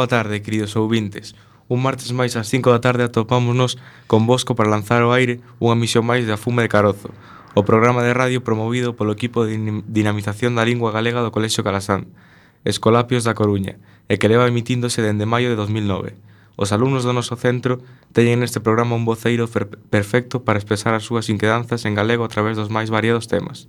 Boa tarde, queridos ouvintes. Un martes máis ás 5 da tarde atopámonos con Bosco para lanzar ao aire unha misión máis da Fume de Carozo, o programa de radio promovido polo equipo de dinamización da lingua galega do Colexio Calasán, Escolapios da Coruña, e que leva emitíndose dende maio de 2009. Os alumnos do noso centro teñen neste programa un voceiro perfecto para expresar as súas inquedanzas en galego a través dos máis variados temas.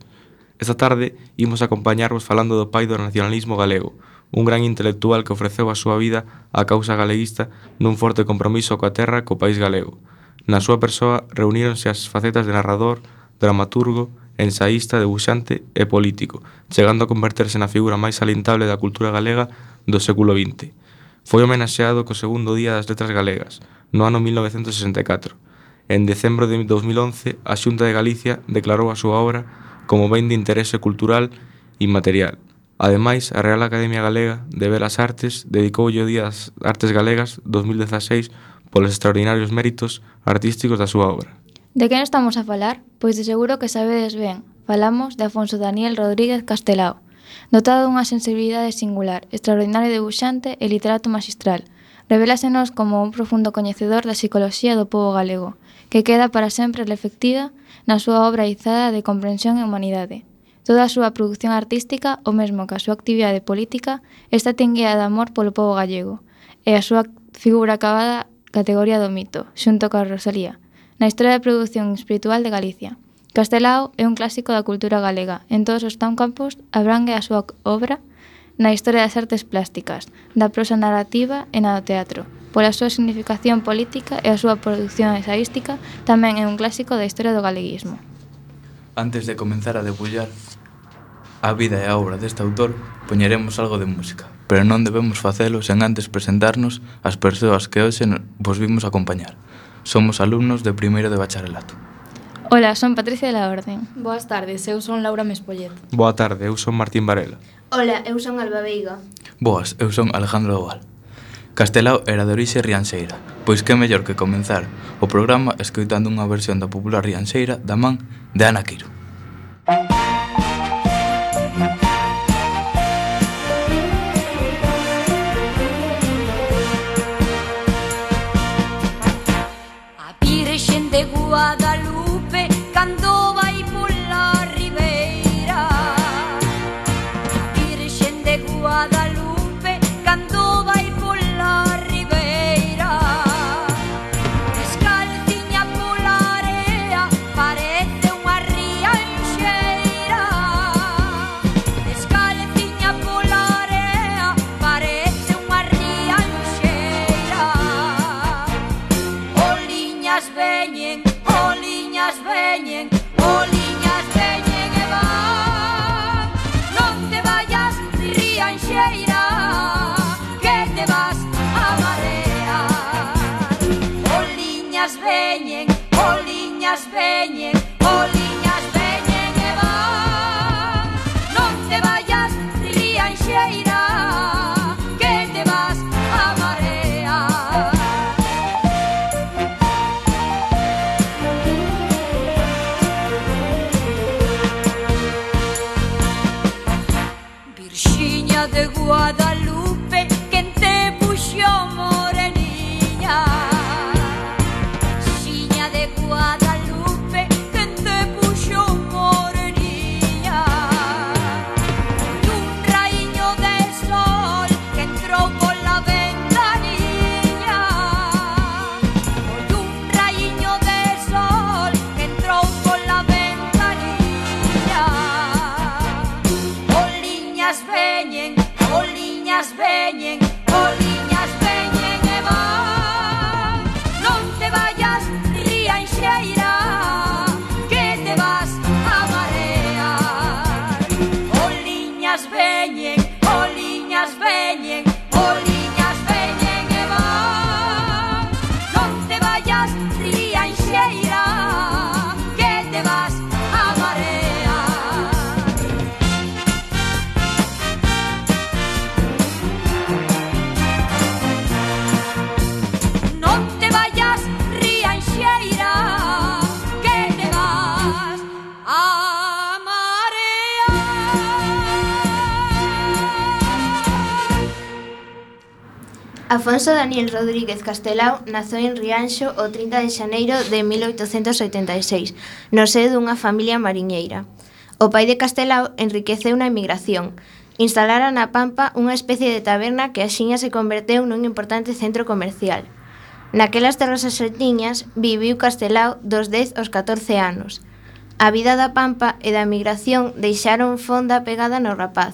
Esta tarde imos acompañarvos falando do pai do nacionalismo galego, un gran intelectual que ofreceu a súa vida á causa galeguista nun forte compromiso coa terra co país galego. Na súa persoa reuníronse as facetas de narrador, dramaturgo, ensaísta, debuxante e político, chegando a converterse na figura máis salintable da cultura galega do século XX. Foi homenaxeado co segundo día das letras galegas, no ano 1964. En decembro de 2011, a Xunta de Galicia declarou a súa obra como ben de interese cultural inmaterial, Ademais, a Real Academia Galega de Belas Artes dedicoulle o Día das Artes Galegas 2016 polos extraordinarios méritos artísticos da súa obra. De quen estamos a falar? Pois de seguro que sabedes ben. Falamos de Afonso Daniel Rodríguez Castelao, dotado dunha sensibilidade singular, extraordinario debuxante e literato magistral. Revelásenos como un profundo coñecedor da psicoloxía do povo galego, que queda para sempre reflectida na súa obra izada de comprensión e humanidade. Toda a súa produción artística, o mesmo que a súa actividade política, está tinguea de amor polo pobo gallego e a súa figura acabada categoría do mito, xunto coa Rosalía, na historia da produción espiritual de Galicia. Castelao é un clásico da cultura galega. En todos os tan campos abrangue a súa obra na historia das artes plásticas, da prosa narrativa e na do teatro. Pola súa significación política e a súa produción ensaística, tamén é un clásico da historia do galeguismo. Antes de comenzar a debullar a vida e a obra deste autor, poñeremos algo de música, pero non debemos facelo sen antes presentarnos as persoas que hoxe vos vimos acompañar. Somos alumnos de primeiro de bacharelato. Ola, son Patricia de la Orden. Boas tardes, eu son Laura Mespollet. Boa tarde, eu son Martín Varela. Ola, eu son Alba Veiga. Boas, eu son Alejandro Oval. Castelao era de orixe rianxeira, pois que mellor que comenzar o programa escoitando unha versión da popular rianxeira da man de Ana Quiro. Música Alonso Daniel Rodríguez Castelao nazou en Rianxo o 30 de xaneiro de 1886, no seo dunha familia mariñeira. O pai de Castelao enriqueceu na emigración. Instalara na Pampa unha especie de taberna que axiña se converteu nun importante centro comercial. Naquelas terras asertiñas viviu Castelao dos 10 aos 14 anos. A vida da Pampa e da emigración deixaron fonda pegada no rapaz,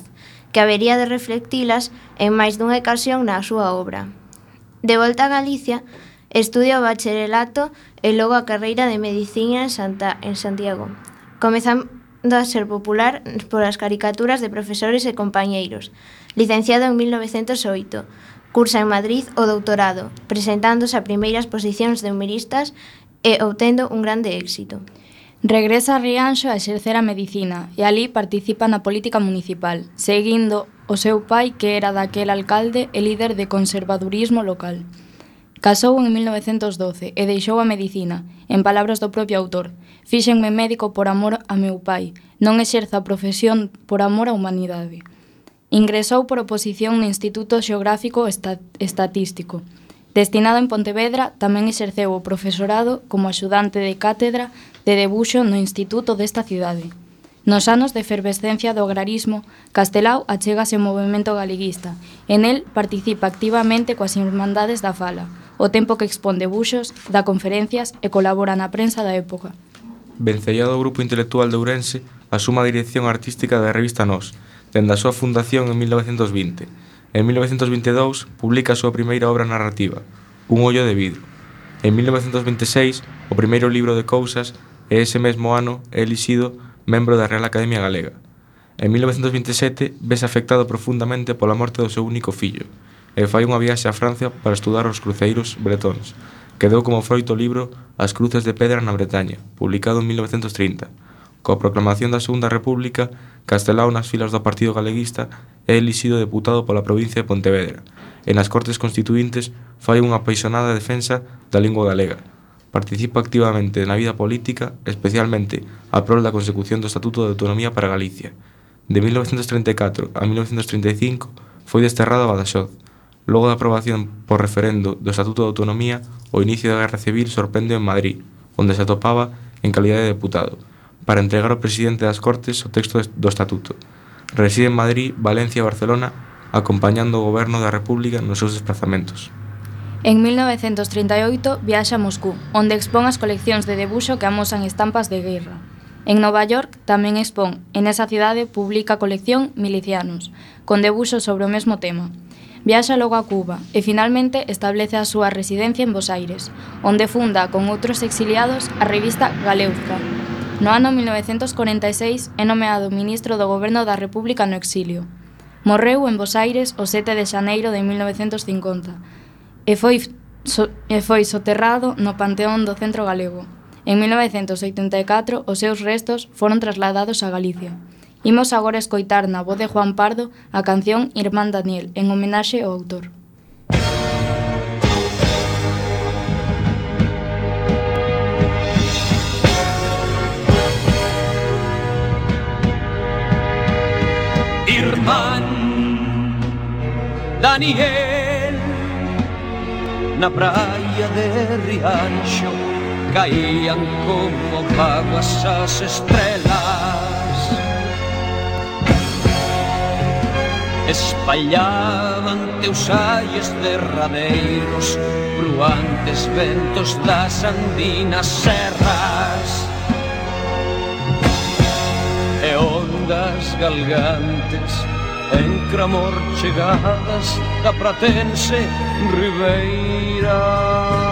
que habería de reflectilas en máis dunha ocasión na súa obra. De volta a Galicia, estudia o bacharelato e logo a carreira de Medicina en, Santa, en Santiago, comezando a ser popular polas caricaturas de profesores e compañeiros. Licenciado en 1908, cursa en Madrid o doutorado, presentándose a primeiras posicións de humoristas e obtendo un grande éxito. Regresa a Rianxo a exercer a medicina e alí participa na política municipal, seguindo o seu pai que era daquel alcalde e líder de conservadurismo local. Casou en 1912 e deixou a medicina, en palabras do propio autor. Fíxenme médico por amor a meu pai, non exerza a profesión por amor á humanidade. Ingresou por oposición no Instituto Xeográfico Estatístico. Destinado en Pontevedra, tamén exerceu o profesorado como axudante de cátedra de debuxo no Instituto desta cidade. Nos anos de efervescencia do agrarismo, Castelao achegase ao movimento galeguista. En el participa activamente coas Irmandades da Fala, o tempo que expón debuxos, dá conferencias e colabora na prensa da época. Vencellado ao grupo intelectual de Ourense, asuma a dirección artística da revista Nós, dende a súa fundación en 1920. En 1922 publica a súa primeira obra narrativa, Un ollo de vidro. En 1926, o primeiro libro de cousas e ese mesmo ano é elixido membro da Real Academia Galega. En 1927 vese afectado profundamente pola morte do seu único fillo e fai unha viaxe a Francia para estudar os cruceiros bretóns, que deu como froito o libro As cruces de pedra na Bretaña, publicado en 1930. Coa proclamación da Segunda República, Castelao nas filas do Partido Galeguista é elixido deputado pola provincia de Pontevedra e nas Cortes Constituintes fai unha apaixonada defensa da lingua galega, participa activamente na vida política, especialmente a prol da consecución do Estatuto de Autonomía para Galicia. De 1934 a 1935 foi desterrado a Badaxoz. Logo da aprobación por referendo do Estatuto de Autonomía, o inicio da Guerra Civil sorprende en Madrid, onde se atopaba en calidade de deputado, para entregar ao presidente das Cortes o texto do Estatuto. Reside en Madrid, Valencia e Barcelona, acompañando o goberno da República nos seus desplazamentos. En 1938 viaxa a Moscú, onde expón as coleccións de debuxo que amosan estampas de guerra. En Nova York tamén expón e esa cidade publica a colección Milicianos, con debuxos sobre o mesmo tema. Viaxa logo a Cuba e finalmente establece a súa residencia en Bos Aires, onde funda con outros exiliados a revista Galeuzca. No ano 1946 é nomeado ministro do Goberno da República no exilio. Morreu en Bos Aires o 7 de xaneiro de 1950, e foi, so, e foi soterrado no Panteón do Centro Galego. En 1984, os seus restos foron trasladados a Galicia. Imos agora escoitar na voz de Juan Pardo a canción Irmán Daniel, en homenaxe ao autor. Irmán Daniel na praia de Rianxo caían como vaguas as estrelas. Espallaban teus aies derradeiros Bruantes ventos das andinas serras. E ondas galgantes en cramor chegadas da Pratense Ribeira.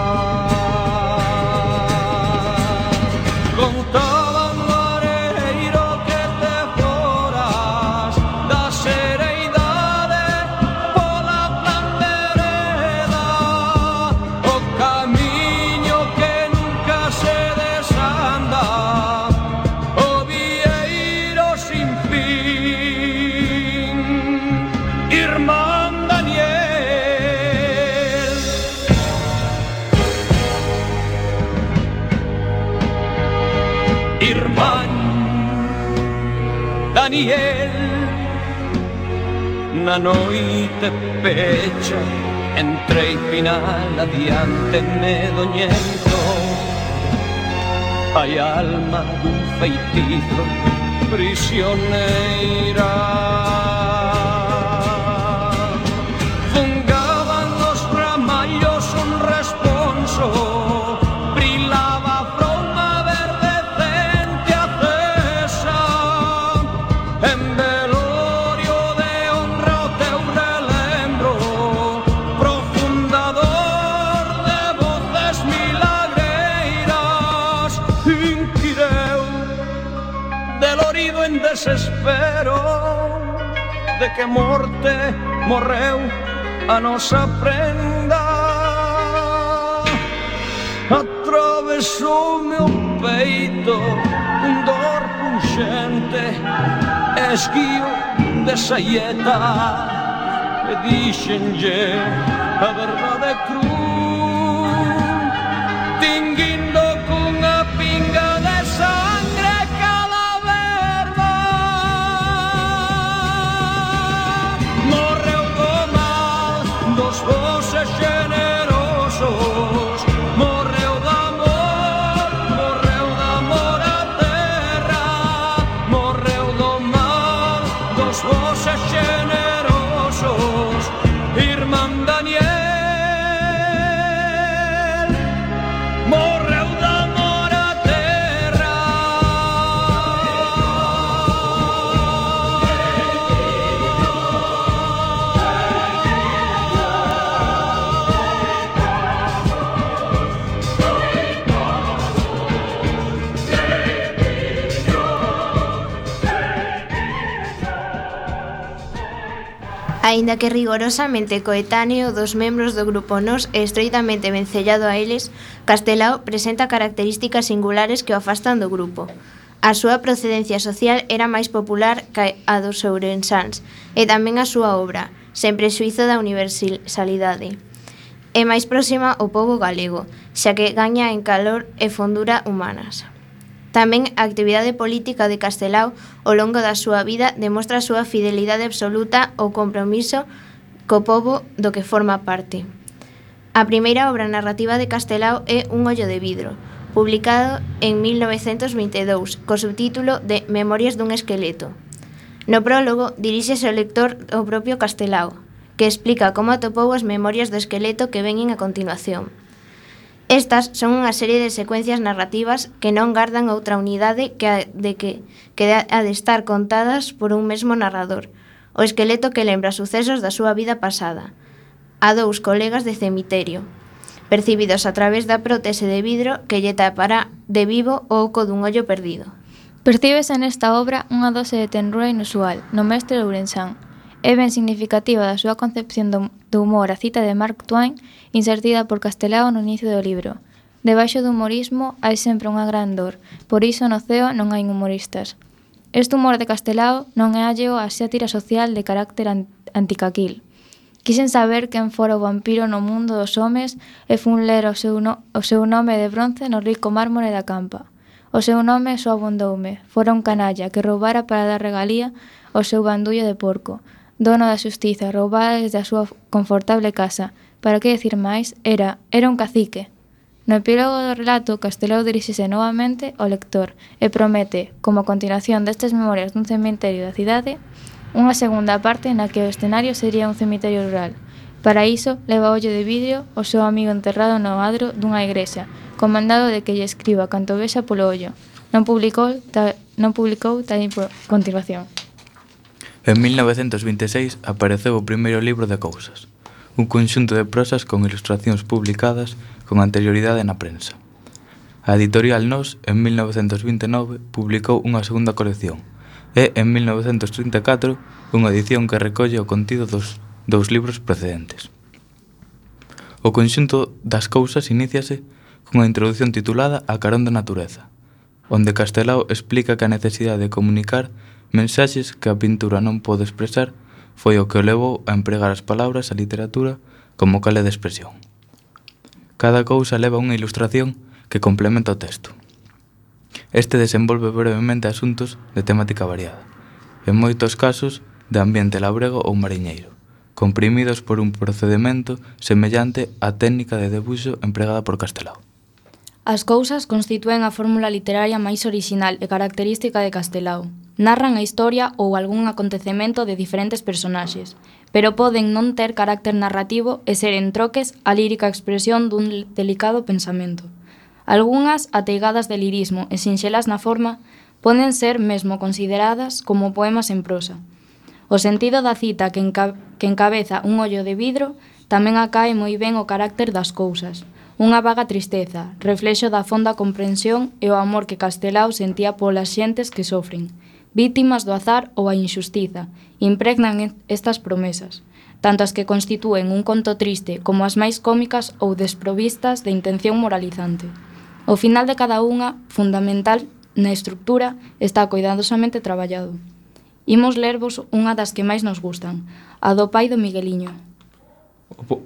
la diante me doñento. Hai alma un feitizo prisioneira que morte morreu a nosa prenda Atravesou meu peito un dor punxente Esguío de saieta E dixenlle a verdade cruz aínda que rigorosamente coetáneo dos membros do grupo Nós e estreitamente vencellado a eles, Castelao presenta características singulares que o afastan do grupo. A súa procedencia social era máis popular que a dos ourensáns, e tamén a súa obra, sen prexuízo da universalidade. É máis próxima ao povo galego, xa que gaña en calor e fondura humanas. Tamén a actividade política de Castelao ao longo da súa vida demostra a súa fidelidade absoluta ao compromiso co povo do que forma parte. A primeira obra narrativa de Castelao é Un ollo de vidro, publicado en 1922, co subtítulo de Memorias dun esqueleto. No prólogo, diríxese ao lector o propio Castelao, que explica como atopou as memorias do esqueleto que veñen a continuación. Estas son unha serie de secuencias narrativas que non gardan outra unidade que a de que, que a de estar contadas por un mesmo narrador, o esqueleto que lembra sucesos da súa vida pasada, a dous colegas de cemiterio, percibidos a través da prótese de vidro que lle tapará de vivo o oco dun ollo perdido. Percíbese nesta obra unha dose de tenrura inusual no mestre Ourensán, É ben significativa da súa concepción do, do humor a cita de Mark Twain insertida por Castelao no inicio do libro. Debaixo do humorismo hai sempre unha gran dor, por iso no ceo non hai humoristas. Este humor de Castelao non é alleo a sátira social de carácter anticaquil. Quixen saber quen fora o vampiro no mundo dos homes e fun ler o seu, no, o seu nome de bronce no rico mármore da campa. O seu nome só abondoume, fora un canalla que roubara para dar regalía o seu bandullo de porco, dono da xustiza, roubada desde a súa confortable casa. Para que decir máis, era, era un cacique. No epílogo do relato, Castelao diríxese novamente ao lector e promete, como continuación destas memorias dun cemiterio da cidade, unha segunda parte na que o escenario sería un cemiterio rural. Para iso, leva ollo de vidrio o seu amigo enterrado no adro dunha igrexa, comandado de que lle escriba canto vexa polo ollo. Non publicou, ta, non publicou tal continuación. En 1926 apareceu o primeiro libro de cousas, un conxunto de prosas con ilustracións publicadas con anterioridade na prensa. A editorial Nos, en 1929, publicou unha segunda colección e, en 1934, unha edición que recolle o contido dos dous libros precedentes. O conxunto das cousas iníciase cunha introdución titulada A carón da natureza, onde Castelao explica que a necesidade de comunicar Mensaxes que a pintura non pode expresar foi o que o levou a empregar as palabras a literatura como cale de expresión. Cada cousa leva unha ilustración que complementa o texto. Este desenvolve brevemente asuntos de temática variada, en moitos casos de ambiente labrego ou mariñeiro, comprimidos por un procedimento semellante á técnica de debuxo empregada por Castelao. As cousas constitúen a fórmula literaria máis orixinal e característica de Castelao, Narran a historia ou algún acontecemento de diferentes personaxes, pero poden non ter carácter narrativo e ser en troques a lírica expresión dun delicado pensamento. Algunhas ateigadas de lirismo e sinxelas na forma poden ser mesmo consideradas como poemas en prosa. O sentido da cita que, enca que encabeza un ollo de vidro tamén acae moi ben o carácter das cousas, unha vaga tristeza, reflexo da fonda comprensión e o amor que Castelao sentía polas xentes que sofren, vítimas do azar ou a inxustiza, impregnan estas promesas, tanto as que constitúen un conto triste como as máis cómicas ou desprovistas de intención moralizante. O final de cada unha, fundamental na estructura, está cuidadosamente traballado. Imos lervos unha das que máis nos gustan, a do pai do Migueliño.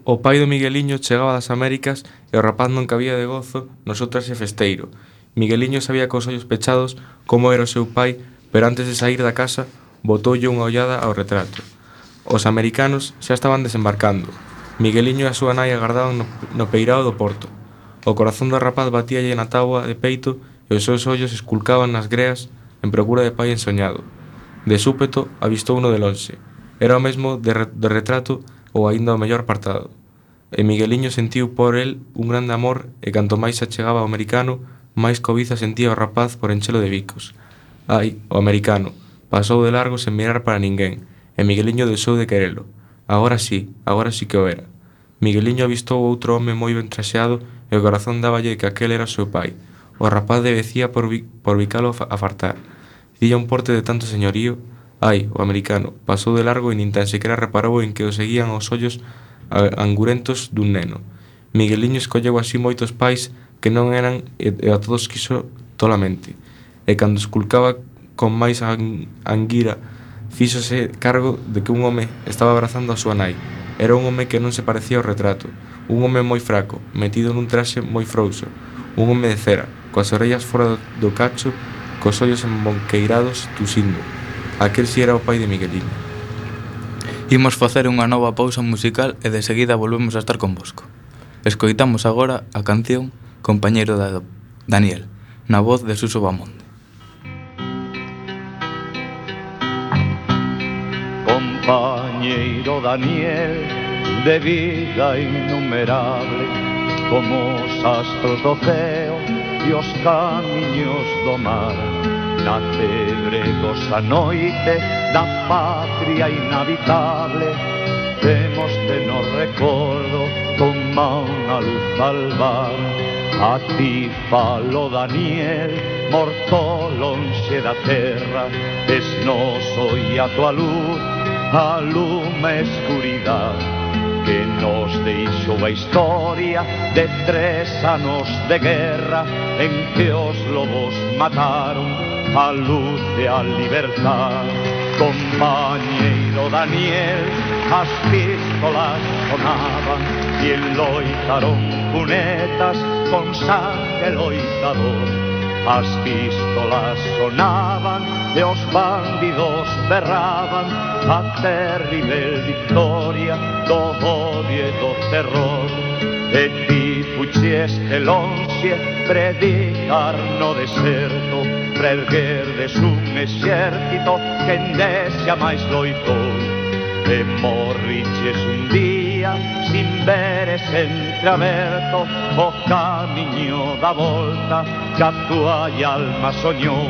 O pai do Migueliño chegaba das Américas e o rapaz non cabía de gozo nosotras seu festeiro. Migueliño sabía cos ollos pechados como era o seu pai pero antes de sair da casa botoulle unha ollada ao retrato. Os americanos xa estaban desembarcando. Migueliño e a súa nai agardaban no, no peirao do porto. O corazón do rapaz batíalle na táboa de peito e os seus ollos esculcaban nas greas en procura de pai ensoñado. De súpeto avistou uno de lonxe. Era o mesmo de, re, de retrato ou aínda o mellor apartado. E Migueliño sentiu por el un grande amor e canto máis se achegaba ao americano, máis cobiza sentía o rapaz por enchelo de bicos. Ai, o americano. Pasou de largo sen mirar para ninguén, e Migueliño deixou de querelo. Agora sí, agora sí que o era. Migueliño avistou outro home moi ben traxeado e o corazón dáballe que aquel era seu pai. O rapaz debecía por, vi, por bicalo a fartar. Dilla un porte de tanto señorío. Ai, o americano, pasou de largo e nin tan sequera reparou en que o seguían os ollos angurentos dun neno. Migueliño escolleu así moitos pais que non eran e a todos quiso tolamente e cando esculcaba con máis anguira fíxose cargo de que un home estaba abrazando a súa nai. Era un home que non se parecía ao retrato, un home moi fraco, metido nun traxe moi frouxo, un home de cera, coas orellas fora do cacho, cos ollos embonqueirados tusindo. Aquel si era o pai de Miguelino. Imos facer unha nova pausa musical e de seguida volvemos a estar con Bosco. Escoitamos agora a canción Compañero da Daniel, na voz de Suso Bamonde. compañeiro Daniel de vida innumerable como os astros do ceo e os camiños do mar. Na febre noite da patria inhabitable. Temos de nos recordo como unha luz salvar a ti falo Daniel morto lonxe da terra es noso e a tua luz a lume escuridade que nos deixou a historia de tres anos de guerra en que os lobos mataron a luz e a liberdade. Compañeiro Daniel, as pistolas sonaban e loitaron cunetas con sangue loitador As pistolas sonaban e os bandidos berraban a terrible victoria do odio e do terror. E ti fuxieste lonxe predicar no deserto para de un exército que en dese máis loitou. E morriches un día sin ver sempre aperto o caminho da volta que a tua alma sonhou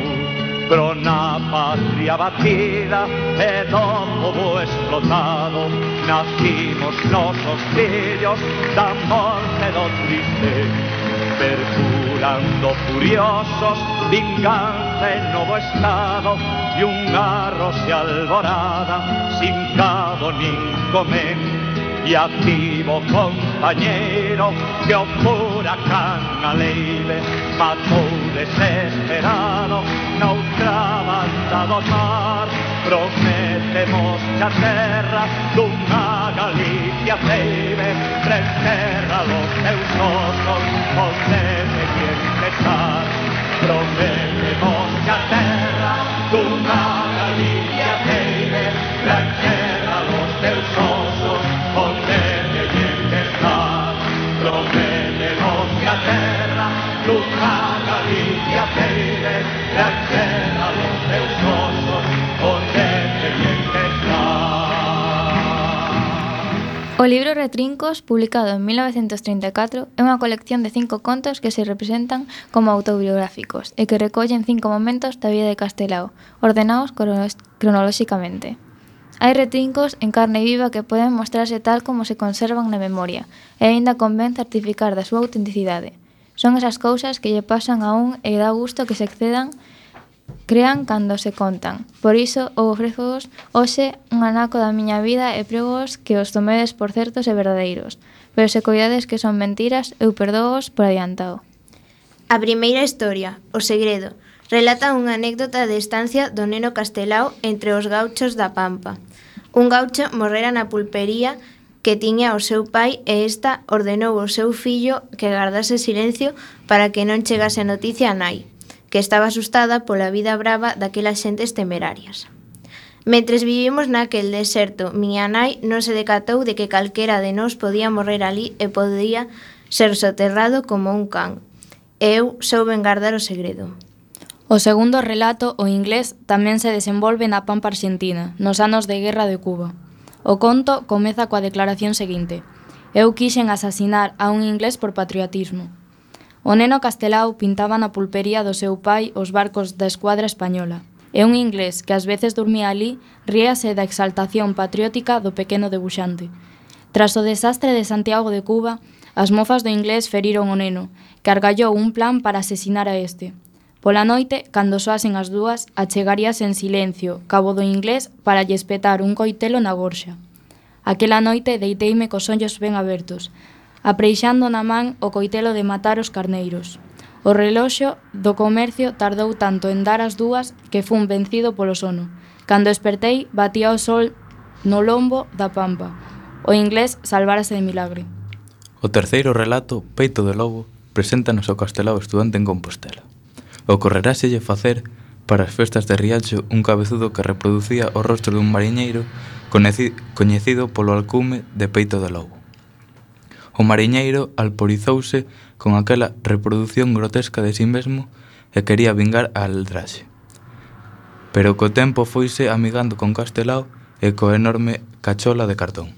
pro na patria batida e dopo explotado. Nacimos nosos filhos da morte do triste perjurando furiosos, venganza en nuevo estado y un garro se alborada, sin cabo ni comen y activo compañero que huracán alegre mató desesperado, naufragado al mar. Prometemos ya terra d'una Galicia breve, renterra los teus osos, os de bien pesar. Prometemos lontana l'India pelle l'archera lo teu sosso potente O libro Retrincos, publicado en 1934, é unha colección de cinco contos que se representan como autobiográficos e que recollen cinco momentos da vida de Castelao, ordenados cronolóxicamente. Hai retrincos en carne viva que poden mostrarse tal como se conservan na memoria e aínda convén certificar da súa autenticidade. Son esas cousas que lle pasan a un e dá gusto que se excedan crean cando se contan. Por iso, eu ofrezovos hoxe un anaco da miña vida e pregos que os tomedes por certos e verdadeiros. Pero se coidades que son mentiras, eu perdoos por adiantado. A primeira historia, O Segredo, relata unha anécdota de estancia do neno castelao entre os gauchos da Pampa. Un gaucho morrera na pulpería que tiña o seu pai e esta ordenou ao seu fillo que gardase silencio para que non chegase noticia a nai, que estaba asustada pola vida brava daquelas xentes temerarias. Mentres vivimos naquel deserto, miña nai non se decatou de que calquera de nós podía morrer ali e podía ser soterrado como un can. Eu souben gardar o segredo. O segundo relato, o inglés, tamén se desenvolve na Pampa Argentina, nos anos de Guerra de Cuba. O conto comeza coa declaración seguinte: Eu quixen asasinar a un inglés por patriotismo. O neno Castelao pintaba na pulpería do seu pai os barcos da escuadra española. E un inglés que ás veces dormía ali ríase da exaltación patriótica do pequeno debuxante. Tras o desastre de Santiago de Cuba, as mofas do inglés feriron o neno, que argallou un plan para asesinar a este, Pola noite, cando soasen as dúas, achegaríase en silencio, cabo do inglés, para lle espetar un coitelo na gorxa. Aquela noite deiteime cos ollos ben abertos, apreixando na man o coitelo de matar os carneiros. O reloxo do comercio tardou tanto en dar as dúas que fun vencido polo sono. Cando espertei, batía o sol no lombo da pampa. O inglés salvarase de milagre. O terceiro relato, Peito de Lobo, preséntanos ao castelao estudante en Compostela. Ocorreráselle facer para as festas de Riacho un cabezudo que reproducía o rostro dun mariñeiro coñecido polo alcume de peito de lobo. O mariñeiro alporizouse con aquela reproducción grotesca de sí mesmo e quería vingar a aldraxe. Pero co tempo foise amigando con Castelao e co enorme cachola de cartón.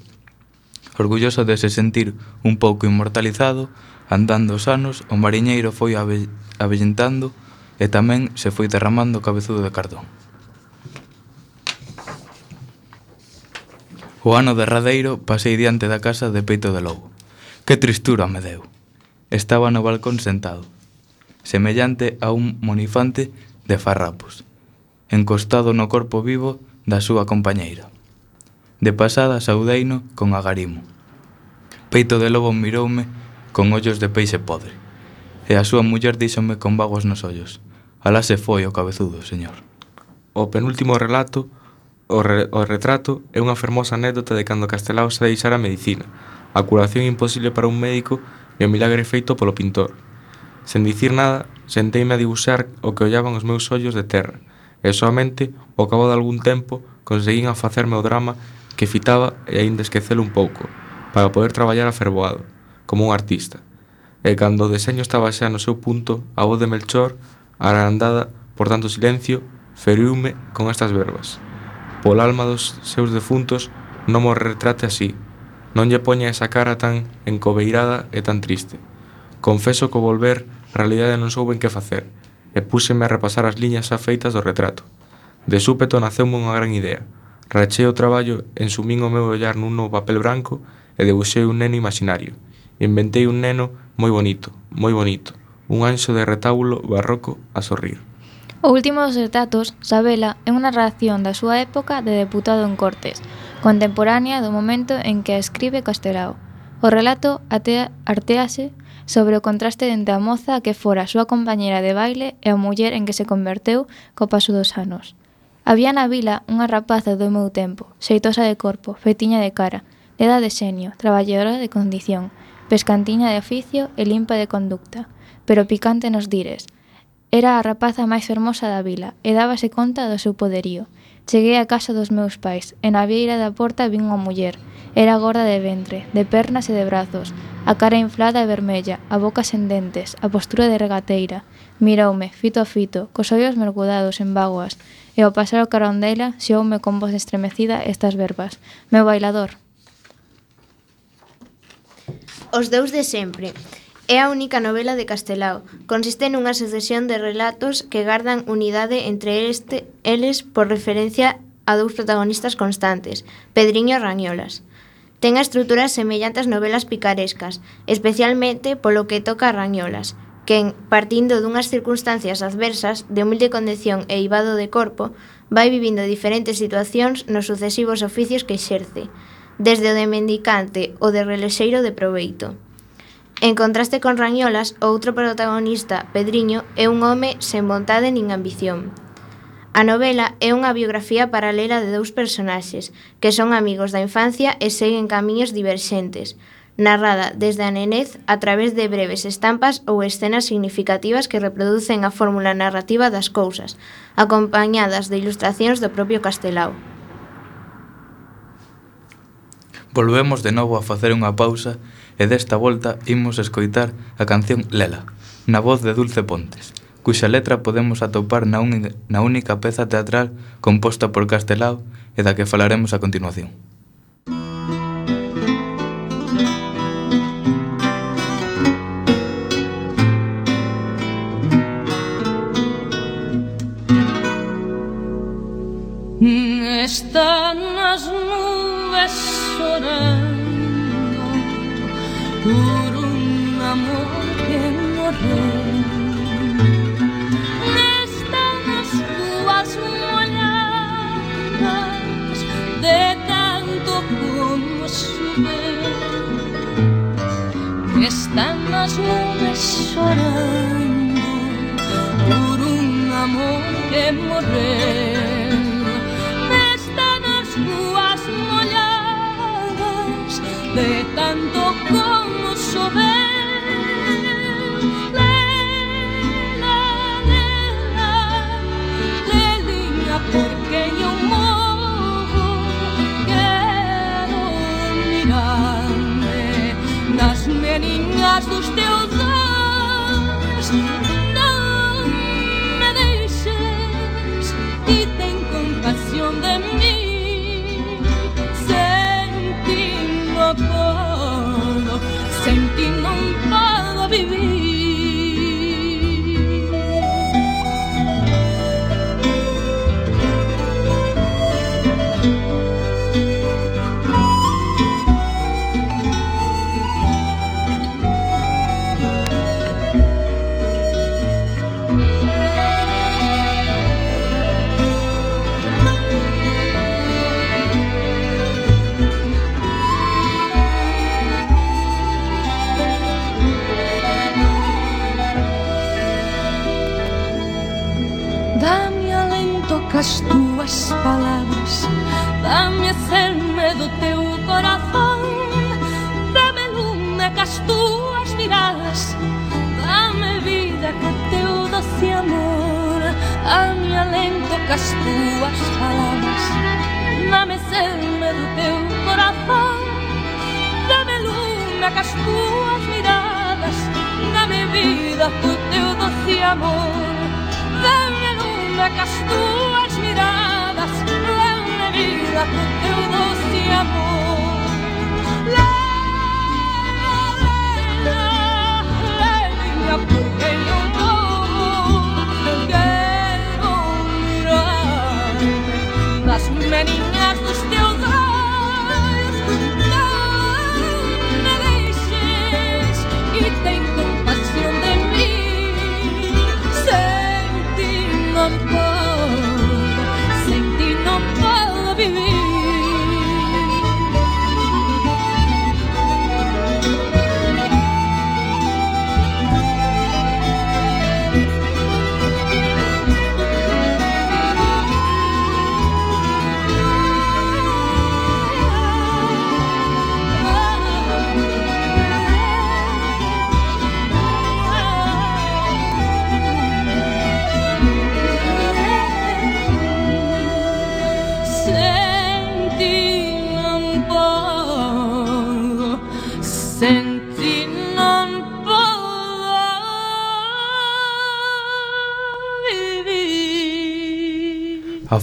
Orgulloso de se sentir un pouco inmortalizado, andando os anos, o mariñeiro foi ave avellentando e tamén se foi derramando cabezudo de cardón. O ano derradeiro pasei diante da casa de peito de lobo. Que tristura me deu. Estaba no balcón sentado, semellante a un monifante de farrapos, encostado no corpo vivo da súa compañeira. De pasada saudeino con agarimo. Peito de lobo miroume con ollos de peixe podre, e a súa muller díxome con vagos nos ollos. Alá se foi o cabezudo, señor. O penúltimo relato, o, re, o retrato, é unha fermosa anécdota de cando Castelao se deixara a medicina, a curación imposible para un médico e o milagre feito polo pintor. Sen dicir nada, senteime a dibuxar o que ollaban os meus ollos de terra, e soamente, ao cabo de algún tempo, conseguín a facerme o drama que fitaba e aínda esquecelo un pouco, para poder traballar afervoado, como un artista. E cando o deseño estaba xa no seu punto, a voz de Melchor agrandada por tanto silencio, feriume con estas verbas. Pol alma dos seus defuntos non mo retrate así, non lle poña esa cara tan encobeirada e tan triste. Confeso que volver, realidade non souben que facer, e púseme a repasar as liñas xa feitas do retrato. De súpeto naceume unha gran idea. Rachei o traballo, ensumín o meu ollar nun novo papel branco e debuxei un neno imaginario. Inventei un neno moi bonito, moi bonito, un anxo de retábulo barroco a sorrir. O último dos retratos, Sabela, é unha reacción da súa época de deputado en Cortes, contemporánea do momento en que a escribe Castelao. O relato atea, artease sobre o contraste entre a moza que fora a súa compañera de baile e a muller en que se converteu co paso dos anos. Había na vila unha rapaza do meu tempo, xeitosa de corpo, fetiña de cara, de edad de senio, traballadora de condición, pescantiña de oficio e limpa de conducta pero picante nos dires. Era a rapaza máis fermosa da vila e dábase conta do seu poderío. Cheguei á casa dos meus pais e na vieira da porta vin unha muller. Era gorda de ventre, de pernas e de brazos, a cara inflada e vermella, a boca sen dentes, a postura de regateira. Miroume, fito a fito, cos ollos mergudados en vaguas, e ao pasar o carón dela, xeoume con voz estremecida estas verbas. Meu bailador. Os deus de sempre, É a única novela de Castelao. Consiste nunha sucesión de relatos que gardan unidade entre este, eles por referencia a dous protagonistas constantes, Pedriño e Rañolas. Ten a estruturas semellante ás novelas picarescas, especialmente polo que toca a Rañolas, quen, partindo dunhas circunstancias adversas de humilde condición e ibado de corpo, vai vivindo diferentes situacións nos sucesivos oficios que exerce, desde o de mendicante ou de relexeiro de proveito. En contraste con Rañolas, o outro protagonista, Pedriño, é un home sen vontade nin ambición. A novela é unha biografía paralela de dous personaxes, que son amigos da infancia e seguen camiños diverxentes, narrada desde a nenez a través de breves estampas ou escenas significativas que reproducen a fórmula narrativa das cousas, acompañadas de ilustracións do propio Castelao. Volvemos de novo a facer unha pausa e desta volta imos escoitar a canción Lela, na voz de Dulce Pontes, cuxa letra podemos atopar na, un, na única peza teatral composta por Castelao e da que falaremos a continuación. Mm, están as nubes sonando por un amor que morré. las uvas moradas de tanto como sube, están las nubes llorando por un amor que morré. Dos as túas palabras Dame a selme do teu corazón. Dame lume cas túas miradas Dame vida ca teu doce amor. Dame alento cas túas palabras Dame selme do teu corazón. Dame lume cas túas miradas Dame vida co teu doce amor. Dame lume cas túas co teu doce amor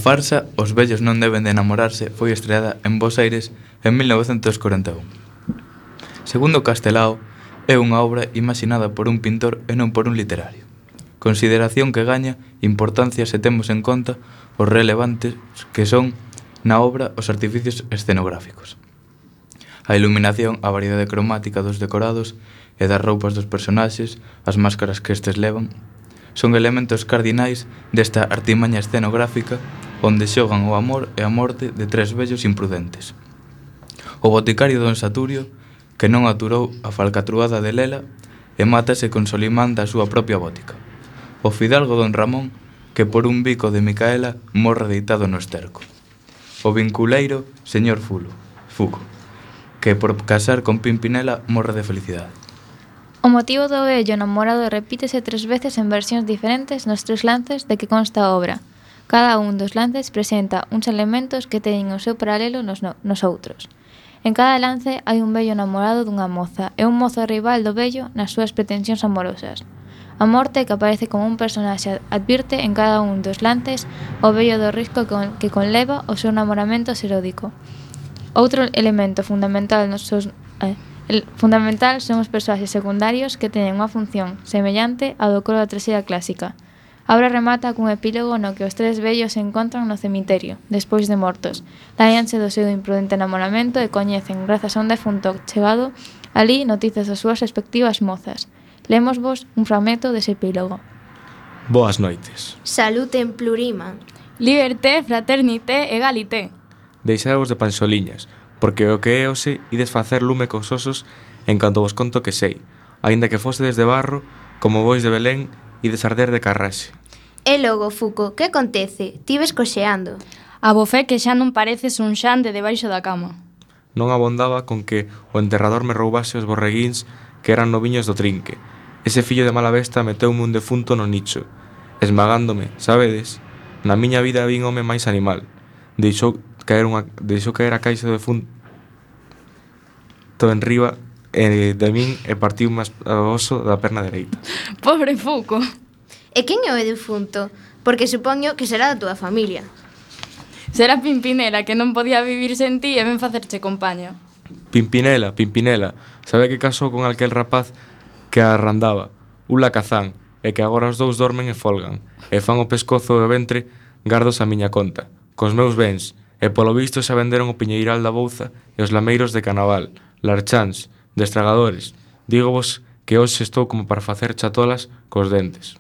farsa Os vellos non deben de enamorarse foi estreada en Bos Aires en 1941. Segundo Castelao, é unha obra imaginada por un pintor e non por un literario. Consideración que gaña importancia se temos en conta os relevantes que son na obra os artificios escenográficos. A iluminación, a variedade cromática dos decorados e das roupas dos personaxes, as máscaras que estes levan, son elementos cardinais desta artimaña escenográfica onde xogan o amor e a morte de tres vellos imprudentes. O boticario don Saturio, que non aturou a falcatruada de Lela, e mátase con Solimán da súa propia bótica. O fidalgo don Ramón, que por un bico de Micaela morre deitado no esterco. O vinculeiro, señor Fulo, Fuco, que por casar con Pimpinela morre de felicidade. O motivo do vello namorado repítese tres veces en versións diferentes nos tres lances de que consta a obra. Cada un dos lances presenta uns elementos que teñen o seu paralelo nos, no, nos outros. En cada lance hai un vello namorado dunha moza e un mozo rival do vello nas súas pretensións amorosas. A morte que aparece como un personaxe advirte en cada un dos lances o vello do risco que, que conleva o seu namoramento seródico. Outro elemento fundamental nos seus... Eh, El fundamental son os persoaxes secundarios que teñen unha función semellante á do coro da traxedia clásica. A obra remata cun epílogo no que os tres vellos se encontran no cemiterio, despois de mortos. Daíanse do seu imprudente enamoramento e coñecen, grazas a un defunto chegado, ali noticias das súas respectivas mozas. Lemos vos un fragmento dese epílogo. Boas noites. Salute en plurima. Liberté, fraternité e galité. Deixaos de panxoliñas, porque o que é hoxe ides facer lume cos osos en canto vos conto que sei, aínda que fose desde barro, como bois de Belén, ides arder de carraxe. E logo, Fuco, que acontece? Tives coxeando. A bofé que xa non pareces un xande debaixo da cama. Non abondaba con que o enterrador me roubase os borreguins que eran noviños do trinque. Ese fillo de mala besta meteume un defunto no nicho, esmagándome, sabedes? Na miña vida vin home máis animal. Deixou, caer unha, deixou caer a caixa de fundo en riba eh, de min e partiu máis o oso da perna dereita. Pobre Fuco. E quen é o defunto? Porque supoño que será da túa familia. Será Pimpinela, que non podía vivir sen ti e ven facerche compaña. Pimpinela, Pimpinela, sabe que casou con aquel rapaz que a arrandaba, un lacazán, e que agora os dous dormen e folgan, e fan o pescozo e o ventre gardos a miña conta, cos meus bens, e polo visto xa venderon o Piñeiral da Bouza e os Lameiros de Canaval, Larcháns, Destragadores. Digo vos que hoxe estou como para facer chatolas cos dentes.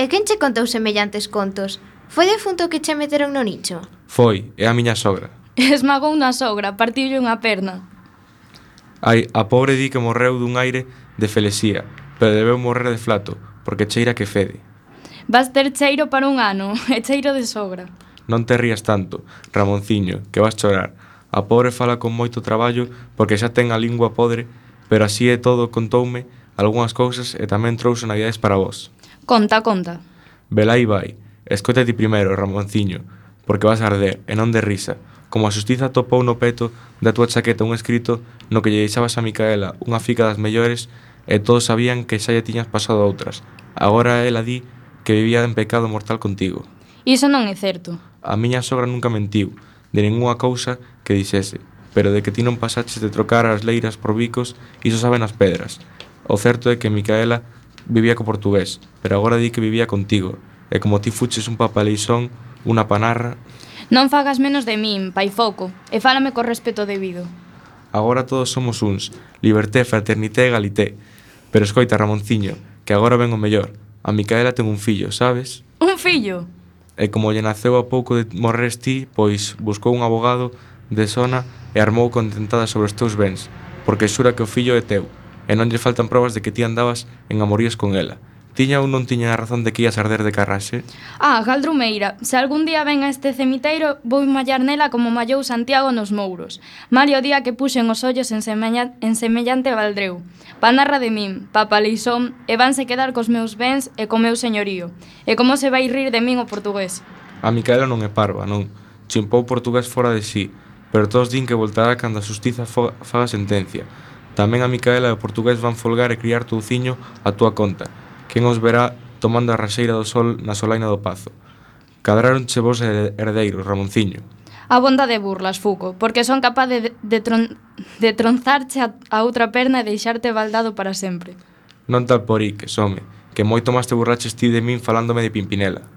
E quen che contou semellantes contos? Foi defunto que che meteron no nicho? Foi, é a miña sogra. Esmagou unha sogra, partiulle unha perna. Ai, a pobre di que morreu dun aire de felesía, pero debeu morrer de flato, porque cheira que fede. Vas ter cheiro para un ano, e cheiro de sogra. Non te rías tanto, Ramonciño, que vas chorar. A pobre fala con moito traballo porque xa ten a lingua podre, pero así é todo contoume algunhas cousas e tamén trouxo navidades para vos. Conta, conta. Velai vai, escoite ti primeiro, Ramonciño, porque vas a arder e non de risa. Como a xustiza topou no peto da túa chaqueta un escrito no que lle deixabas a Micaela unha fica das mellores e todos sabían que xa lle tiñas pasado outras. Agora ela di que vivía en pecado mortal contigo. Iso non é certo. A miña sogra nunca mentiu, de ningunha cousa que dixese, pero de que ti non pasaches de trocar as leiras por bicos, iso saben as pedras. O certo é que Micaela vivía co portugués, pero agora di que vivía contigo, e como ti fuches un papaleixón, unha panarra... Non fagas menos de min, pai foco, e fálame co respeto debido. Agora todos somos uns, liberté, fraternité e galité. Pero escoita, Ramonciño, que agora ven o mellor. A Micaela ten un fillo, sabes? Un fillo? e como lle naceu a pouco de morrer ti, pois buscou un abogado de zona e armou contentada sobre os teus bens, porque xura que o fillo é teu, e non lle faltan probas de que ti andabas en amoríos con ela. Tiña ou non tiña a razón de que ías arder de carraxe? Ah, Galdrumeira, se algún día ven a este cemiteiro, vou mallar nela como mallou Santiago nos mouros. Mario día que puxen os ollos en, semella, en semellante baldreu. Panarra de min, papaleisón, e vanse quedar cos meus bens e co meu señorío. E como se vai rir de min o portugués? A Micaela non é parva, non. Chimpou portugués fora de sí, pero todos din que voltará cando a xustiza faga sentencia. Tamén a Micaela e o portugués van folgar e criar touciño a túa conta quen os verá tomando a raseira do sol na solaina do Pazo. Cadráronche vos herdeiros, Ramonciño. A bonda de burlas, Fuco, porque son capaz de, de, tron, de tronzarche a, a outra perna e deixarte baldado para sempre. Non tal por que some, que moito máis te burraches ti de min falándome de Pimpinela.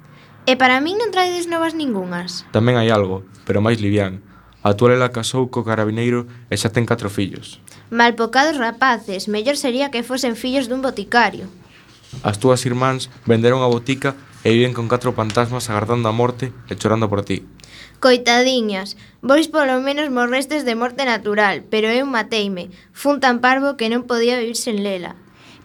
E para min non traedes novas ningunhas. Tamén hai algo, pero máis livián. A túa lela casou co carabineiro e xa ten catro fillos. Malpocados rapaces, mellor sería que fosen fillos dun boticario. As túas irmáns venderon a botica e viven con catro fantasmas agardando a morte e chorando por ti. Coitadiñas, vos polo menos morrestes de morte natural, pero eu mateime. Fun tan parvo que non podía vivir sen lela.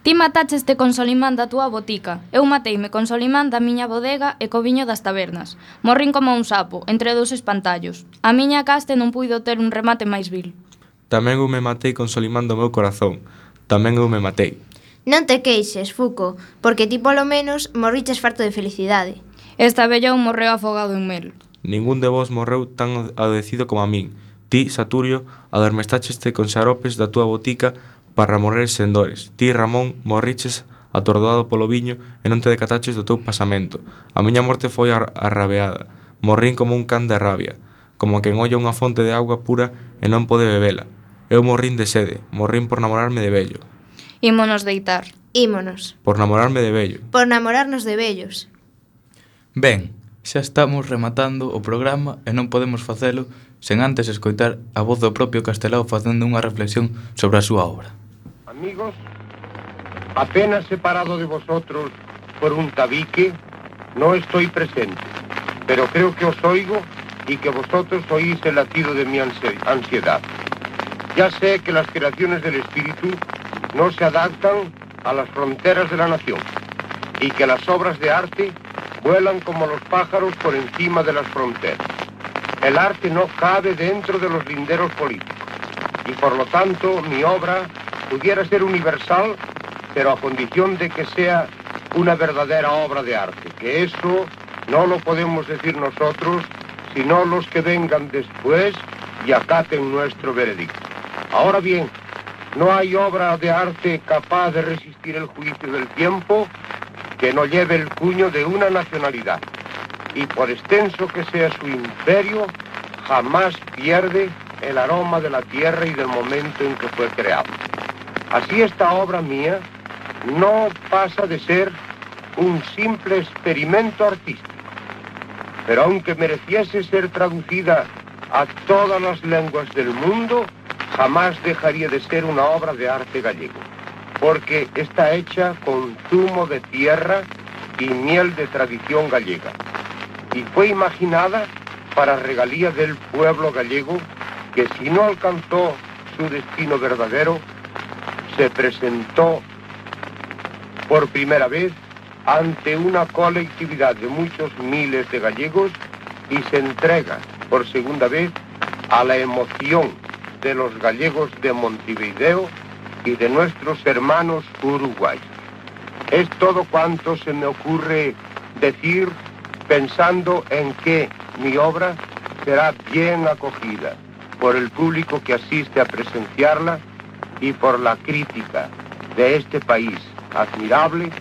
Ti matacheste con Solimán da túa botica. Eu mateime con Solimán da miña bodega e co viño das tabernas. Morrín como un sapo, entre dous espantallos. A miña caste non puido ter un remate máis vil. Tamén eu me matei con Solimán do meu corazón. Tamén eu me matei. Non te queixes, Fuco, porque ti polo menos morriches farto de felicidade. Esta bella morreu afogado en mel. Ningún de vos morreu tan adecido como a min. Ti, Saturio, adormestacheste con xaropes da túa botica para morrer sen dores. Ti, Ramón, morriches atordoado polo viño e non te decataches do teu pasamento. A miña morte foi ar arrabeada. Morrín como un can de rabia, como quen olla unha fonte de auga pura e non pode bebela. Eu morrín de sede, morrín por namorarme de vello. Ímonos deitar. Ímonos. Por namorarme de vello. Por namorarnos de vellos. Ben, xa estamos rematando o programa e non podemos facelo sen antes escoitar a voz do propio Castelao facendo unha reflexión sobre a súa obra. Amigos, apenas separado de vosotros por un tabique, no estoy presente, pero creo que os oigo y que vosotros oís el latido de mi ansiedad. Ya sé que las creaciones del espíritu no se adaptan a las fronteras de la nación y que las obras de arte vuelan como los pájaros por encima de las fronteras. El arte no cabe dentro de los linderos políticos y por lo tanto mi obra pudiera ser universal, pero a condición de que sea una verdadera obra de arte, que eso no lo podemos decir nosotros, sino los que vengan después y acaten nuestro veredicto. Ahora bien, no hay obra de arte capaz de resistir el juicio del tiempo que no lleve el cuño de una nacionalidad y por extenso que sea su imperio, jamás pierde el aroma de la tierra y del momento en que fue creado. Así esta obra mía no pasa de ser un simple experimento artístico, pero aunque mereciese ser traducida a todas las lenguas del mundo, jamás dejaría de ser una obra de arte gallego, porque está hecha con zumo de tierra y miel de tradición gallega y fue imaginada para regalía del pueblo gallego que si no alcanzó su destino verdadero, se presentó por primera vez ante una colectividad de muchos miles de gallegos y se entrega por segunda vez a la emoción de los gallegos de Montevideo y de nuestros hermanos uruguayos. Es todo cuanto se me ocurre decir pensando en que mi obra será bien acogida por el público que asiste a presenciarla y por la crítica de este país admirable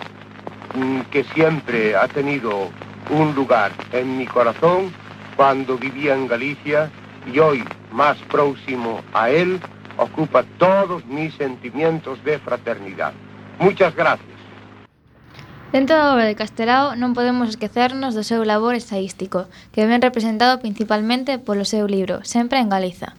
mm, que siempre ha tenido un lugar en mi corazón cuando vivía en Galicia y hoy más próximo a él, ocupa todos mis sentimientos de fraternidad. Muchas gracias. Dentro da obra de Castelao non podemos esquecernos do seu labor ensaiístico, que ven representado principalmente polo seu libro Sempre en Galiza.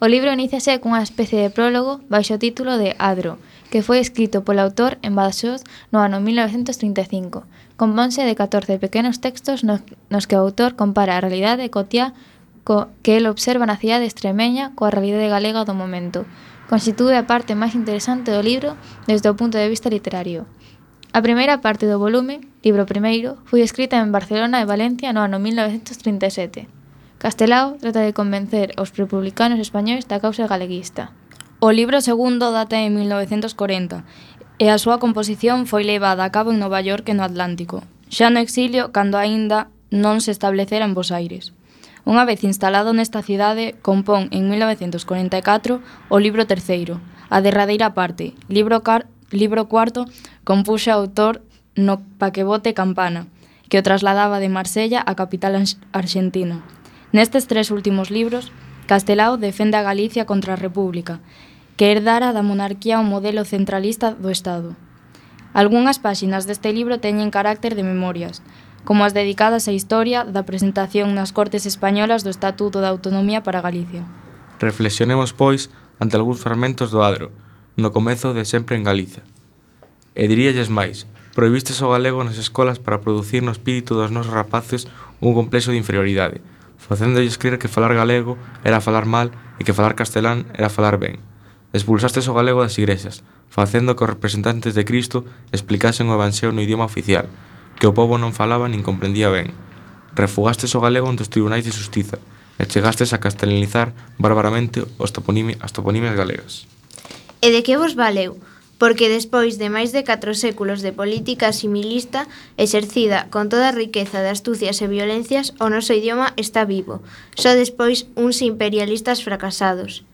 O libro iníciase cunha especie de prólogo baixo o título de Adro, que foi escrito polo autor en Badaxoz no ano 1935. Componse de 14 pequenos textos nos, nos que o autor compara a realidade cotiá co, que el observa na cidade extremeña coa realidade galega do momento. Constitúe a parte máis interesante do libro desde o punto de vista literario. A primeira parte do volume, libro primeiro, foi escrita en Barcelona e Valencia no ano 1937. Castelao trata de convencer aos republicanos españois da causa galeguista. O libro segundo data en 1940 e a súa composición foi levada a cabo en Nova York e no Atlántico, xa no exilio cando aínda non se establecera en Bos Aires. Unha vez instalado nesta cidade, compón en 1944 o libro terceiro, a derradeira parte, libro, car libro cuarto, compuxa autor no paquebote Campana, que o trasladaba de Marsella á capital argentina. Nestes tres últimos libros, Castelao defende a Galicia contra a República, que herdara da monarquía o modelo centralista do Estado. Algúnas páxinas deste libro teñen carácter de memorias, como as dedicadas á historia da presentación nas Cortes Españolas do Estatuto da Autonomía para Galicia. Reflexionemos, pois, ante algúns fragmentos do adro, no comezo de Sempre en Galiza. E diríalles máis, prohibistes o galego nas escolas para producir no espírito dos nosos rapaces un complexo de inferioridade, facéndolles crer que falar galego era falar mal e que falar castelán era falar ben. Expulsastes o galego das igrexas, facendo que os representantes de Cristo explicasen o evanxeo no idioma oficial, que o pobo non falaba nin comprendía ben. Refugastes o galego ontos tribunais de justiza e chegastes a castelanizar barbaramente os toponimi, as toponimias galegas. E de que vos valeu? Porque despois de máis de catro séculos de política similista exercida con toda a riqueza de astucias e violencias, o noso idioma está vivo. Só despois uns imperialistas fracasados.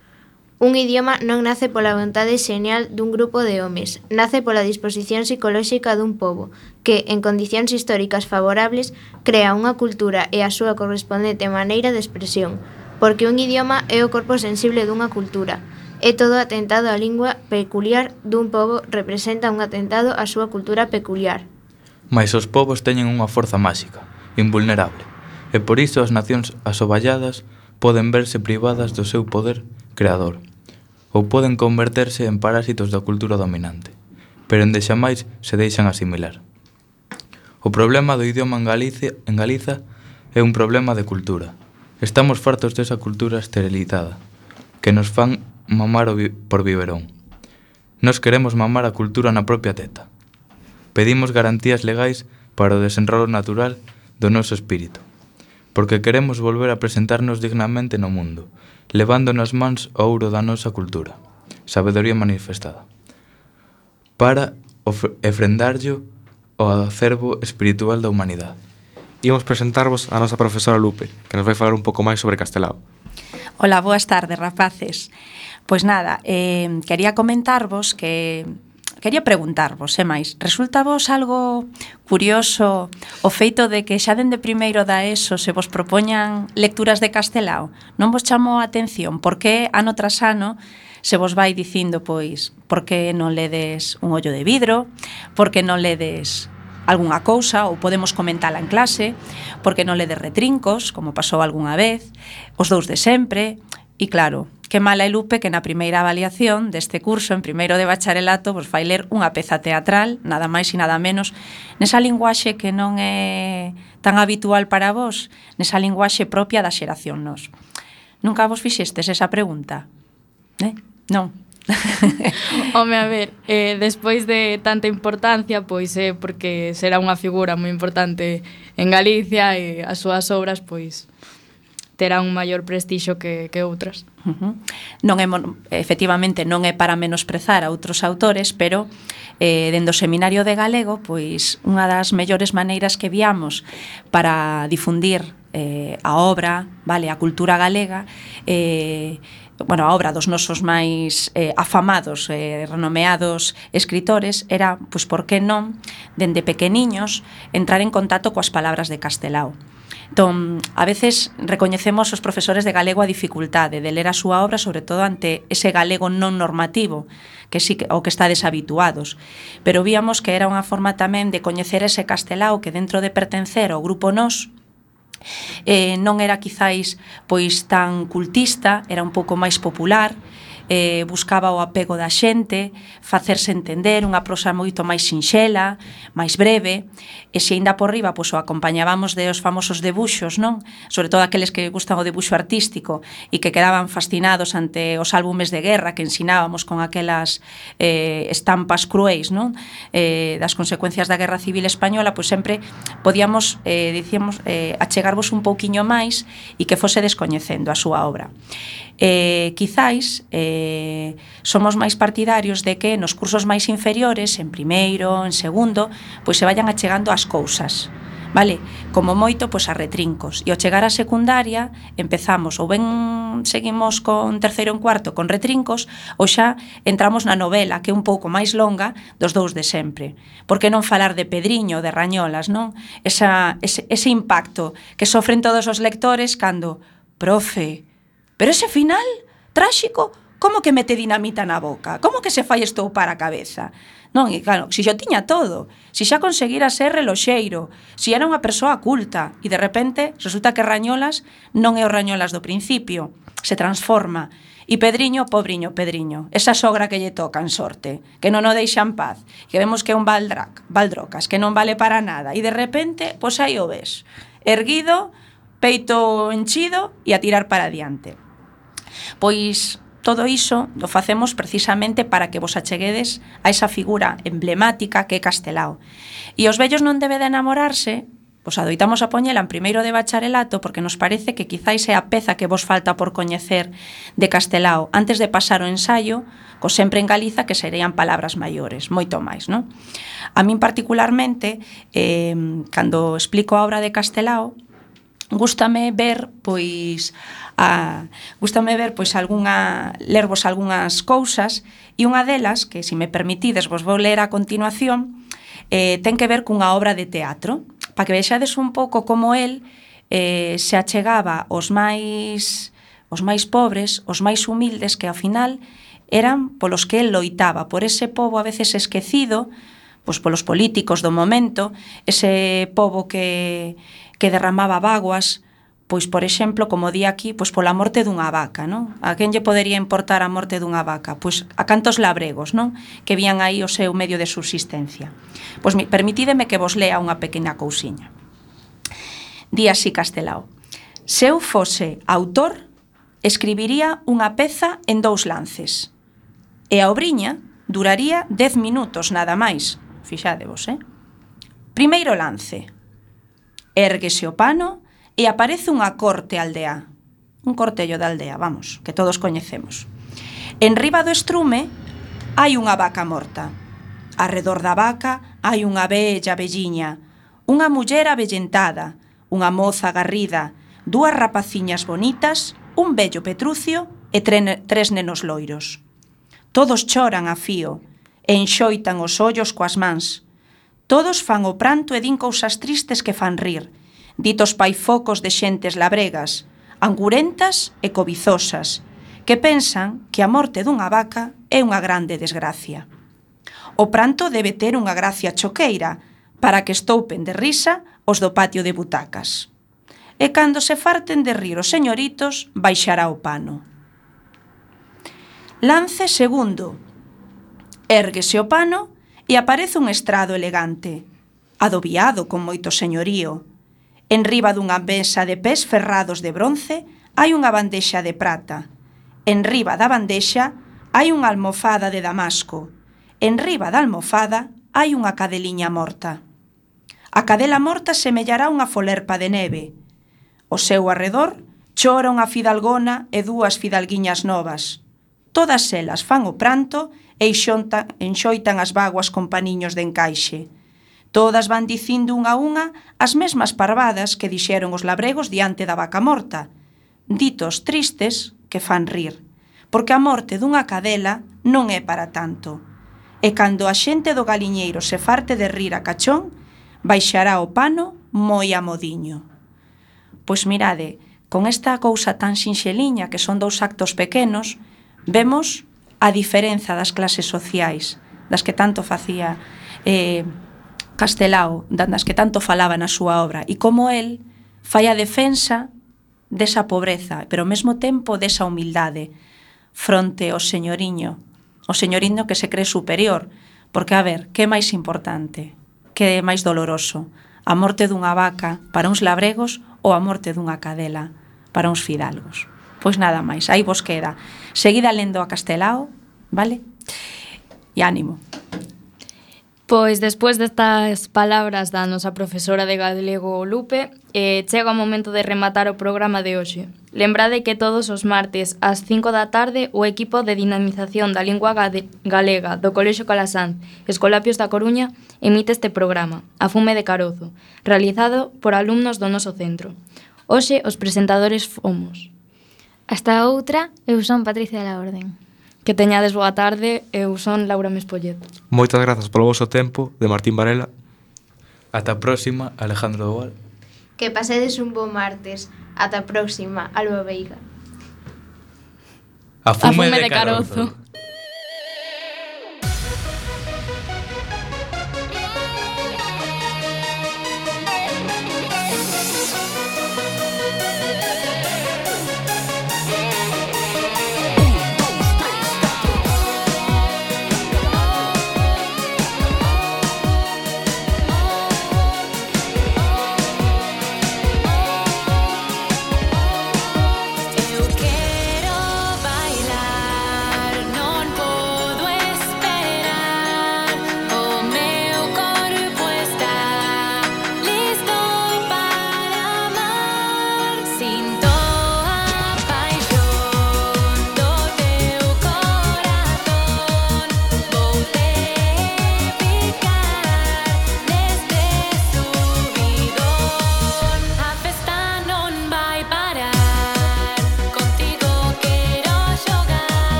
Un idioma non nace pola vontade xenial dun grupo de homes, nace pola disposición psicolóxica dun pobo, que, en condicións históricas favorables, crea unha cultura e a súa correspondente maneira de expresión, porque un idioma é o corpo sensible dunha cultura. É todo atentado á lingua peculiar dun pobo representa un atentado á súa cultura peculiar. Mais os povos teñen unha forza máxica, invulnerable, e por iso as nacións asoballadas poden verse privadas do seu poder creador, ou poden converterse en parásitos da cultura dominante, pero en xamais se deixan asimilar. O problema do idioma en Galicia, en Galiza é un problema de cultura. Estamos fartos desa cultura esterilizada, que nos fan mamar o por biberón. Nos queremos mamar a cultura na propia teta. Pedimos garantías legais para o desenrolo natural do noso espírito, porque queremos volver a presentarnos dignamente no mundo, levando nas mans o ouro da nosa cultura, sabedoría manifestada, para ofrendarllo o acervo espiritual da humanidade. Imos presentarvos a nosa profesora Lupe, que nos vai falar un pouco máis sobre Castelao. Ola, boas tardes, rapaces. Pois nada, eh, quería comentarvos que quería preguntarvos, é eh, máis, resulta vos algo curioso o feito de que xa dende primeiro da ESO se vos propoñan lecturas de Castelao? Non vos chamou a atención? Por que ano tras ano se vos vai dicindo pois por que non ledes un ollo de vidro, por que non ledes algunha cousa ou podemos comentala en clase, porque non ledes retrincos, como pasou algunha vez, os dous de sempre, e claro, que mala é Lupe que na primeira avaliación deste curso en primeiro de bacharelato vos fai ler unha peza teatral, nada máis e nada menos, nesa linguaxe que non é tan habitual para vos, nesa linguaxe propia da xeración nos. Nunca vos fixestes esa pregunta? Non. Home, a ver, eh, despois de tanta importancia, pois é eh, porque será unha figura moi importante en Galicia e as súas obras, pois terán un maior prestixo que, que outras. Uh -huh. Non é, efectivamente, non é para menosprezar a outros autores, pero eh, dentro do Seminario de Galego, pois unha das mellores maneiras que viamos para difundir eh, a obra, vale, a cultura galega, eh, bueno, a obra dos nosos máis eh, afamados e eh, renomeados escritores era, pois por que non, dende pequeniños, entrar en contacto coas palabras de Castelao. Entón, a veces recoñecemos os profesores de galego a dificultade de ler a súa obra, sobre todo ante ese galego non normativo, que sí que, o que está deshabituados. Pero víamos que era unha forma tamén de coñecer ese castelao que dentro de pertencer ao grupo nos eh, non era quizáis pois tan cultista, era un pouco máis popular, eh, buscaba o apego da xente, facerse entender, unha prosa moito máis sinxela, máis breve, e se ainda por riba pois, o acompañábamos de os famosos debuxos, non? Sobre todo aqueles que gustan o debuxo artístico e que quedaban fascinados ante os álbumes de guerra que ensinábamos con aquelas eh, estampas cruéis, non? Eh, das consecuencias da Guerra Civil Española, pois sempre podíamos, eh, dicíamos, eh, achegarvos un pouquiño máis e que fose descoñecendo a súa obra eh, quizáis eh, somos máis partidarios de que nos cursos máis inferiores, en primeiro, en segundo, pois se vayan achegando as cousas. Vale, como moito, pois a retrincos. E ao chegar á secundaria, empezamos ou ben seguimos con terceiro en cuarto con retrincos, ou xa entramos na novela, que é un pouco máis longa, dos dous de sempre. Por que non falar de Pedriño, de Rañolas, non? Esa, ese, ese impacto que sofren todos os lectores cando, profe, Pero ese final tráxico, como que mete dinamita na boca? Como que se fai estou para a cabeza? Non, e claro, se xa tiña todo, se xa conseguira ser reloxeiro, se era unha persoa culta, e de repente resulta que Rañolas non é o Rañolas do principio, se transforma. E Pedriño, pobriño, Pedriño, esa sogra que lle toca en sorte, que non o deixa en paz, que vemos que é un baldrac, baldrocas, que non vale para nada, e de repente, pois aí o ves, erguido, peito enchido e a tirar para adiante. Pois todo iso o facemos precisamente para que vos acheguedes a esa figura emblemática que é Castelao. E os vellos non debe de enamorarse, vos adoitamos a poñela en primeiro de bacharelato porque nos parece que quizáis é a peza que vos falta por coñecer de Castelao antes de pasar o ensayo, co sempre en Galiza que serían palabras maiores, moito máis, non? A min particularmente, eh, cando explico a obra de Castelao, gústame ver pois a gústame ver pois algunha lervos algunhas cousas e unha delas que se me permitides vos vou ler a continuación eh, ten que ver cunha obra de teatro. Para que vexades un pouco como el eh, se achegaba os máis os máis pobres, os máis humildes que ao final eran polos que el loitaba, por ese pobo a veces esquecido, pois polos políticos do momento, ese pobo que que derramaba vaguas, pois, por exemplo, como di aquí, pois pola morte dunha vaca, non? A quen lle podería importar a morte dunha vaca? Pois a cantos labregos, non? Que vían aí o seu medio de subsistencia. Pois permitídeme que vos lea unha pequena cousiña. Di así Castelao. Se eu fose autor, escribiría unha peza en dous lances. E a obriña duraría dez minutos nada máis. Fixadevos, eh? Primeiro lance, Érguese o pano e aparece unha corte aldea. Un cortello da aldea, vamos, que todos coñecemos. En riba do estrume hai unha vaca morta. Arredor da vaca hai unha bella velliña, unha muller avellentada, unha moza garrida, dúas rapaciñas bonitas, un vello petrucio e tres nenos loiros. Todos choran a fío e enxoitan os ollos coas mans, Todos fan o pranto e din cousas tristes que fan rir, ditos paifocos de xentes labregas, angurentas e cobizosas, que pensan que a morte dunha vaca é unha grande desgracia. O pranto debe ter unha gracia choqueira para que estoupen de risa os do patio de butacas. E cando se farten de rir os señoritos, baixará o pano. Lance segundo. Érguese o pano e aparece un estrado elegante, adobiado con moito señorío. Enriba dunha mesa de pés ferrados de bronce hai unha bandexa de prata. Enriba da bandexa hai unha almofada de damasco. Enriba da almofada hai unha cadeliña morta. A cadela morta semellará unha folerpa de neve. O seu arredor chora unha fidalgona e dúas fidalguiñas novas. Todas elas fan o pranto e xonta, enxoitan as vaguas con paniños de encaixe. Todas van dicindo unha a unha as mesmas parvadas que dixeron os labregos diante da vaca morta, ditos tristes que fan rir, porque a morte dunha cadela non é para tanto. E cando a xente do galiñeiro se farte de rir a cachón, baixará o pano moi a modiño. Pois mirade, con esta cousa tan sinxeliña que son dous actos pequenos, vemos a diferenza das clases sociais das que tanto facía eh, Castelao, das que tanto falaba na súa obra, e como el fai a defensa desa pobreza, pero ao mesmo tempo desa humildade fronte ao señoriño, o señoriño que se cree superior, porque a ver, que é máis importante, que é máis doloroso, a morte dunha vaca para uns labregos ou a morte dunha cadela para uns fidalgos. Pois nada máis, aí vos queda. Seguida lendo a Castelao, vale? E ánimo. Pois despois destas palabras da nosa profesora de galego Lupe, eh, chega o momento de rematar o programa de hoxe. Lembrade que todos os martes ás 5 da tarde o equipo de dinamización da lingua galega do Colexo Calasanz, Escolapios da Coruña, emite este programa, A Fume de Carozo, realizado por alumnos do noso centro. Hoxe os presentadores fomos. Hasta outra, eu son Patricia da Orden. Que teñades boa tarde, eu son Laura Mespollet. Moitas grazas polo voso tempo, de Martín Varela. Ata a próxima, Alejandro Doval. Que pasedes un bo martes. Ata a próxima, Alba Veiga. A fume, a fume de, de carozo. carozo.